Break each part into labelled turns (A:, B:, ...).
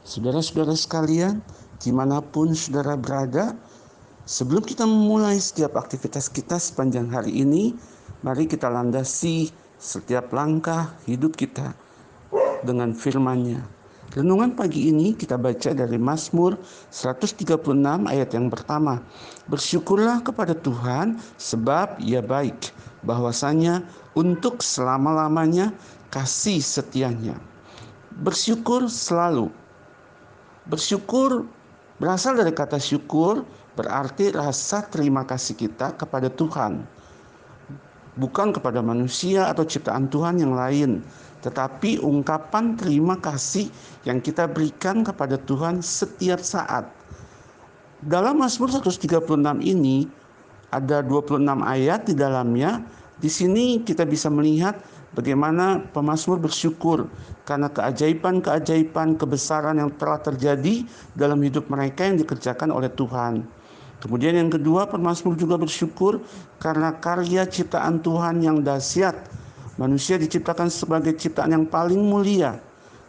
A: Saudara-saudara sekalian, di mana pun saudara berada, sebelum kita memulai setiap aktivitas kita sepanjang hari ini, mari kita landasi setiap langkah hidup kita dengan firman-Nya. Renungan pagi ini kita baca dari Mazmur 136 ayat yang pertama. Bersyukurlah kepada Tuhan sebab ia baik, bahwasanya untuk selama-lamanya kasih setianya. Bersyukur selalu Bersyukur berasal dari kata syukur berarti rasa terima kasih kita kepada Tuhan. Bukan kepada manusia atau ciptaan Tuhan yang lain, tetapi ungkapan terima kasih yang kita berikan kepada Tuhan setiap saat. Dalam Mazmur 136 ini ada 26 ayat di dalamnya. Di sini kita bisa melihat bagaimana pemazmur bersyukur karena keajaiban-keajaiban kebesaran yang telah terjadi dalam hidup mereka yang dikerjakan oleh Tuhan. Kemudian yang kedua, pemazmur juga bersyukur karena karya ciptaan Tuhan yang dahsyat. Manusia diciptakan sebagai ciptaan yang paling mulia.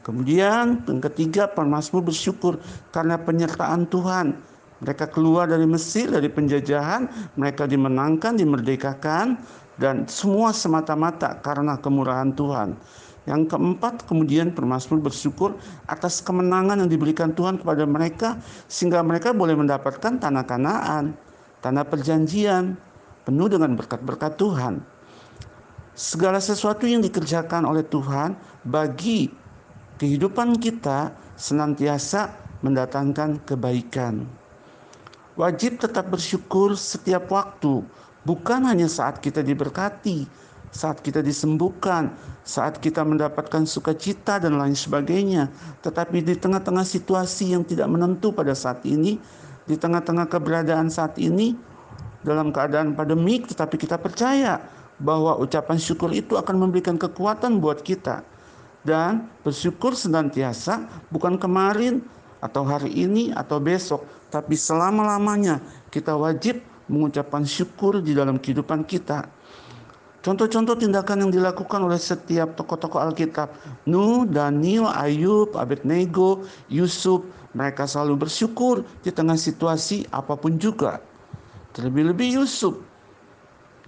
A: Kemudian yang ketiga, pemazmur bersyukur karena penyertaan Tuhan. Mereka keluar dari Mesir, dari penjajahan, mereka dimenangkan, dimerdekakan, dan semua semata-mata karena kemurahan Tuhan. Yang keempat, kemudian permasmur bersyukur atas kemenangan yang diberikan Tuhan kepada mereka sehingga mereka boleh mendapatkan tanah Kanaan, tanah perjanjian penuh dengan berkat-berkat Tuhan. Segala sesuatu yang dikerjakan oleh Tuhan bagi kehidupan kita senantiasa mendatangkan kebaikan. Wajib tetap bersyukur setiap waktu Bukan hanya saat kita diberkati, saat kita disembuhkan, saat kita mendapatkan sukacita dan lain sebagainya, tetapi di tengah-tengah situasi yang tidak menentu pada saat ini, di tengah-tengah keberadaan saat ini, dalam keadaan pandemik, tetapi kita percaya bahwa ucapan syukur itu akan memberikan kekuatan buat kita. Dan bersyukur senantiasa bukan kemarin atau hari ini atau besok, tapi selama-lamanya kita wajib mengucapkan syukur di dalam kehidupan kita. Contoh-contoh tindakan yang dilakukan oleh setiap tokoh-tokoh Alkitab, Nuh, Daniel, Ayub, Abednego, Yusuf, mereka selalu bersyukur di tengah situasi apa pun juga. Terlebih-lebih Yusuf,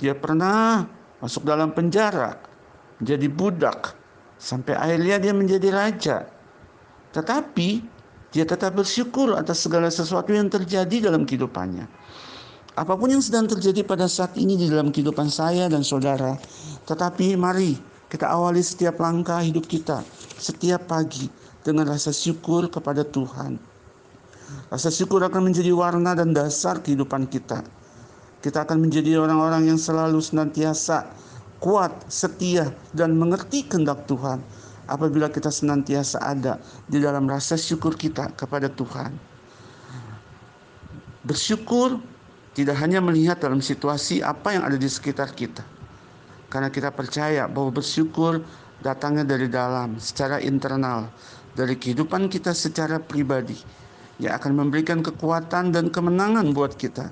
A: dia pernah masuk dalam penjara, menjadi budak, sampai akhirnya dia menjadi raja. Tetapi dia tetap bersyukur atas segala sesuatu yang terjadi dalam kehidupannya. Apa pun yang sedang terjadi pada saat ini di dalam kehidupan saya dan saudara, tetapi mari kita awali setiap langkah hidup kita, setiap pagi dengan rasa syukur kepada Tuhan. Rasa syukur akan menjadi warna dan dasar kehidupan kita. Kita akan menjadi orang-orang yang selalu senantiasa kuat, setia, dan mengerti kehendak Tuhan apabila kita senantiasa ada di dalam rasa syukur kita kepada Tuhan. Bersyukur tidak hanya melihat dalam situasi apa yang ada di sekitar kita. Karena kita percaya bahwa bersyukur datangnya dari dalam, secara internal, dari kehidupan kita secara pribadi. Yang akan memberikan kekuatan dan kemenangan buat kita.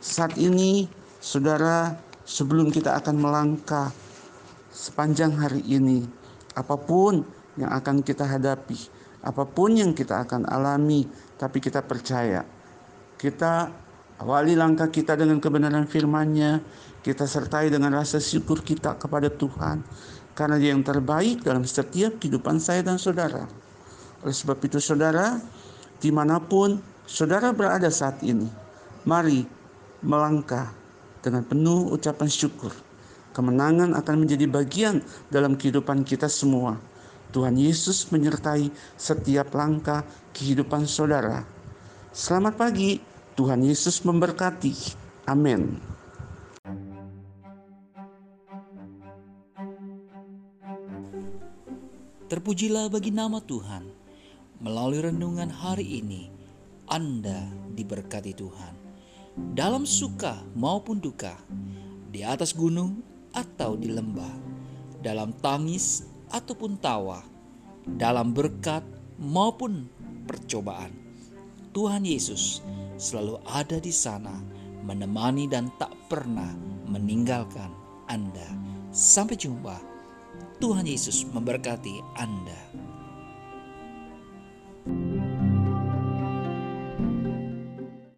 A: Saat ini, saudara, sebelum kita akan melangkah sepanjang hari ini, apa pun yang akan kita hadapi, apa pun yang kita akan alami, tapi kita percaya kita Awali langkah kita dengan kebenaran firman-Nya, kita sertai dengan rasa syukur kita kepada Tuhan, karena Dia yang terbaik dalam setiap kehidupan saya dan saudara. Oleh sebab itu saudara, di mana pun saudara berada saat ini, mari melangkah dengan penuh ucapan syukur. Kemenangan akan menjadi bagian dalam kehidupan kita semua. Tuhan Yesus menyertai setiap langkah kehidupan saudara. Selamat pagi. Tuhan Yesus memberkati. Amin.
B: Terpujilah bagi nama Tuhan. melalui renungan hari ini Anda diberkati Tuhan. Dalam suka maupun duka, di atas gunung atau di lembah, dalam tangis ataupun tawa, dalam berkat maupun percobaan. Tuhan Yesus selalu ada di sana, menemani dan tak pernah meninggalkan Anda. Sampai jumpa. Tuhan Yesus memberkati Anda.